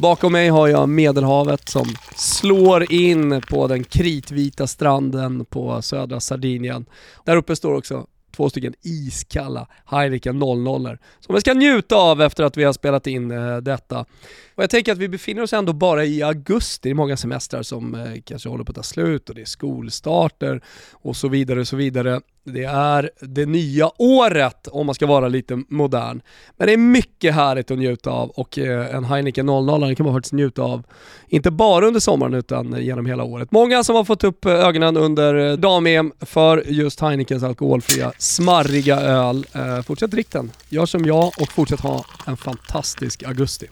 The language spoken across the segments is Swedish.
Bakom mig har jag Medelhavet som slår in på den kritvita stranden på södra Sardinien. Där uppe står också två stycken iskalla Heineken 00 som vi ska njuta av efter att vi har spelat in eh, detta. Och jag tänker att vi befinner oss ändå bara i augusti, det är många semestrar som eh, kanske håller på att ta slut och det är skolstarter och så vidare och så vidare. Det är det nya året om man ska vara lite modern. Men det är mycket härligt att njuta av och eh, en Heineken 00 kan man faktiskt njuta av, inte bara under sommaren utan eh, genom hela året. Många som har fått upp eh, ögonen under eh, dam-EM för just Heinekens alkoholfria, smarriga öl. Eh, fortsätt drick den, gör som jag och fortsätt ha en fantastisk augusti.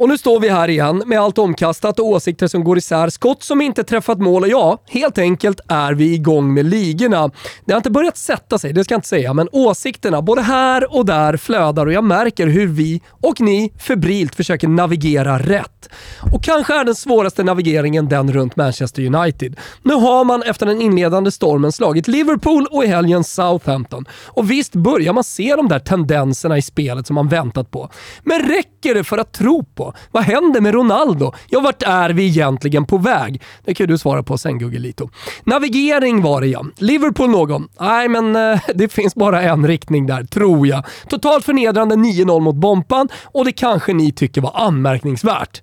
Och nu står vi här igen med allt omkastat och åsikter som går isär, skott som inte träffat mål och ja, helt enkelt är vi igång med ligorna. Det har inte börjat sätta sig, det ska jag inte säga, men åsikterna både här och där flödar och jag märker hur vi och ni febrilt försöker navigera rätt. Och kanske är den svåraste navigeringen den runt Manchester United. Nu har man efter den inledande stormen slagit Liverpool och i helgen Southampton. Och visst börjar man se de där tendenserna i spelet som man väntat på. Men räcker det för att tro på? Vad händer med Ronaldo? Ja, vart är vi egentligen på väg? Det kan du svara på sen Guggelito. Navigering var det ja. Liverpool någon? Nej, men eh, det finns bara en riktning där, tror jag. Totalt förnedrande 9-0 mot Bompan och det kanske ni tycker var anmärkningsvärt.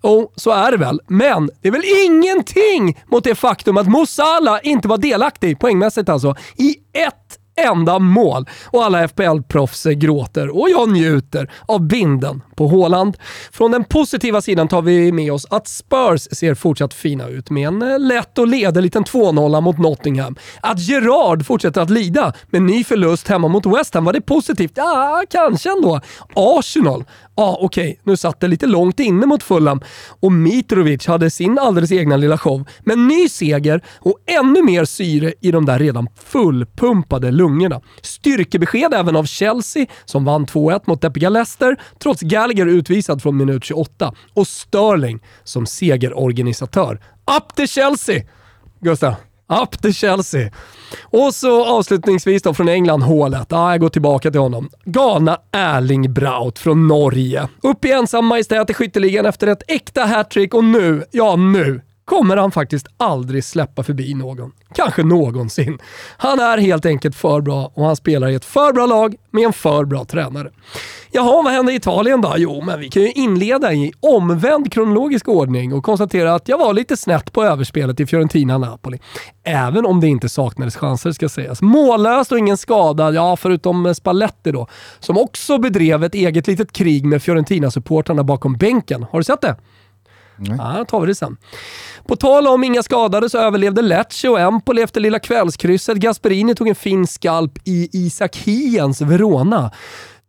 Och så är det väl. Men det är väl ingenting mot det faktum att Mosala inte var delaktig, poängmässigt alltså, i ett enda mål. Och alla FPL-proffs gråter och jag njuter av binden på Håland. Från den positiva sidan tar vi med oss att Spurs ser fortsatt fina ut med en eh, lätt och ledig liten 2-0 mot Nottingham. Att Gerard fortsätter att lida med ny förlust hemma mot West Ham, var det positivt? Ja, kanske ändå. Arsenal Ja, okej, okay, nu satt det lite långt inne mot Fulham och Mitrovic hade sin alldeles egna lilla show. Men ny seger och ännu mer syre i de där redan fullpumpade lungorna. Styrkebesked även av Chelsea som vann 2-1 mot deppiga Leicester trots Gallagher utvisad från minut 28 och Sterling som segerorganisatör. Up to Chelsea! Gustav, up to Chelsea! Och så avslutningsvis då från England, hålet. Ah, jag går tillbaka till honom. Ghana Erling Braut från Norge. Upp i ensam majestät i skytteligan efter ett äkta hattrick och nu, ja nu, kommer han faktiskt aldrig släppa förbi någon. Kanske någonsin. Han är helt enkelt för bra och han spelar i ett för bra lag med en för bra tränare. Jaha, vad hände i Italien då? Jo, men vi kan ju inleda i omvänd kronologisk ordning och konstatera att jag var lite snett på överspelet i Fiorentina-Napoli. Även om det inte saknades chanser ska sägas. Mållöst och ingen skadad, ja förutom Spalletti då, som också bedrev ett eget litet krig med Fiorentina-supportrarna bakom bänken. Har du sett det? Nej. Ja, tar vi det sen. På tal om inga skadade så överlevde Lecce och Empoli efter lilla kvällskrysset. Gasperini tog en fin skalp i Isak Hiens Verona.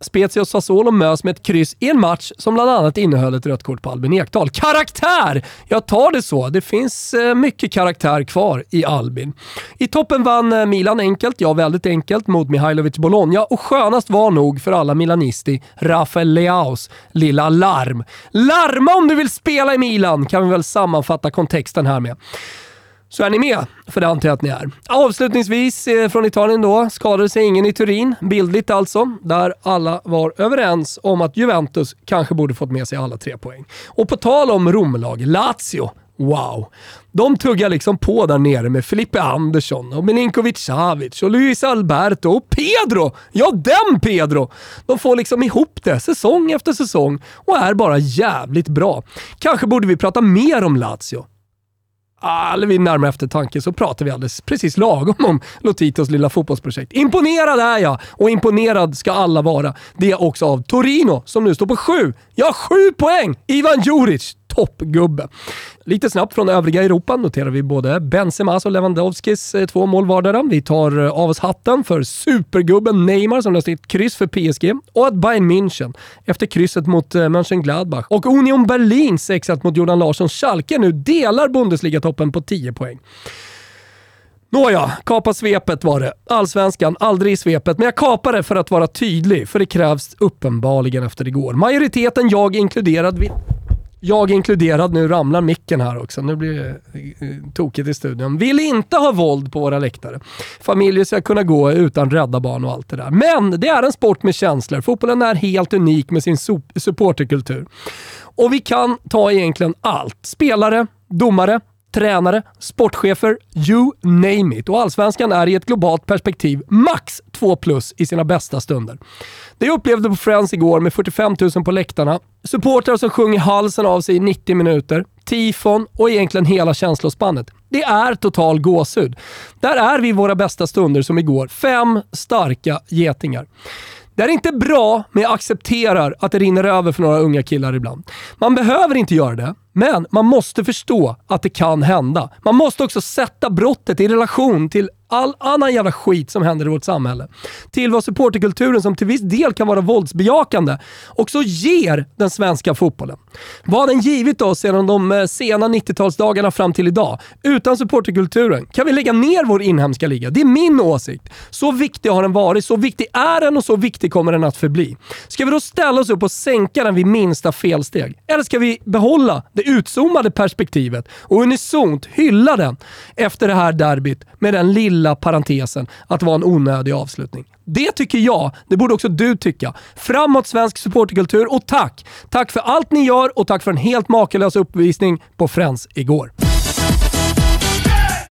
Spezia och Sassuolo möts med ett kryss i en match som bland annat innehöll ett rött kort på Albin Ekdal. Karaktär! Jag tar det så. Det finns eh, mycket karaktär kvar i Albin. I toppen vann eh, Milan enkelt, ja väldigt enkelt, mot Mihailovic Bologna och skönast var nog för alla milanisti Rafael Leaus lilla larm. Larma om du vill spela i Milan, kan vi väl sammanfatta kontexten här med. Så är ni med? För det antar jag att ni är. Avslutningsvis eh, från Italien då, skadade sig ingen i Turin, bildligt alltså, där alla var överens om att Juventus kanske borde fått med sig alla tre poäng. Och på tal om Romlag, Lazio, wow. De tuggar liksom på där nere med Filippe Andersson och Milinkovic Savic och Luis Alberto och Pedro! Ja, den Pedro! De får liksom ihop det säsong efter säsong och är bara jävligt bra. Kanske borde vi prata mer om Lazio all vid närmare eftertanke så pratar vi alldeles precis lagom om Lotitos lilla fotbollsprojekt. Imponerad är jag och imponerad ska alla vara. Det är också av Torino som nu står på sju. Ja, sju poäng! Ivan Djuric, toppgubbe. Lite snabbt från övriga Europa noterar vi både Benzemas och Lewandowskis eh, två mål vardera. Vi tar eh, av oss hatten för supergubben Neymar som löste ett kryss för PSG och att Bayern München efter krysset mot eh, Mönchengladbach och Union Berlin 6 mot Jordan Larsson Schalke nu delar Bundesliga-toppen på 10 poäng. Nåja, kapa svepet var det. Allsvenskan, aldrig i svepet, men jag kapar det för att vara tydlig, för det krävs uppenbarligen efter igår. Majoriteten, jag inkluderad, vill jag inkluderad, nu ramlar micken här också. Nu blir det eh, tokigt i studion. Vill inte ha våld på våra läktare. Familjer ska kunna gå utan rädda barn och allt det där. Men det är en sport med känslor. Fotbollen är helt unik med sin supporterkultur. Och vi kan ta egentligen allt. Spelare, domare, tränare, sportchefer, you name it. Och Allsvenskan är i ett globalt perspektiv max 2 plus i sina bästa stunder. Det jag upplevde på Friends igår med 45 000 på läktarna, supportrar som sjunger halsen av sig i 90 minuter, tifon och egentligen hela känslospannet. Det är total gåshud. Där är vi i våra bästa stunder som igår. Fem starka getingar. Det är inte bra, men jag accepterar att det rinner över för några unga killar ibland. Man behöver inte göra det, men man måste förstå att det kan hända. Man måste också sätta brottet i relation till all annan jävla skit som händer i vårt samhälle. Till vad supporterkulturen, som till viss del kan vara våldsbejakande, också ger den svenska fotbollen. Vad den givit oss sedan de eh, sena 90-talsdagarna fram till idag? Utan supporterkulturen kan vi lägga ner vår inhemska liga. Det är min åsikt. Så viktig har den varit, så viktig är den och så viktig kommer den att förbli. Ska vi då ställa oss upp och sänka den vid minsta felsteg? Eller ska vi behålla det utzoomade perspektivet och unisont hylla den efter det här derbyt med den lilla lilla parentesen att vara en onödig avslutning. Det tycker jag. Det borde också du tycka. Framåt svensk supporterkultur och tack! Tack för allt ni gör och tack för en helt makalös uppvisning på Friends igår.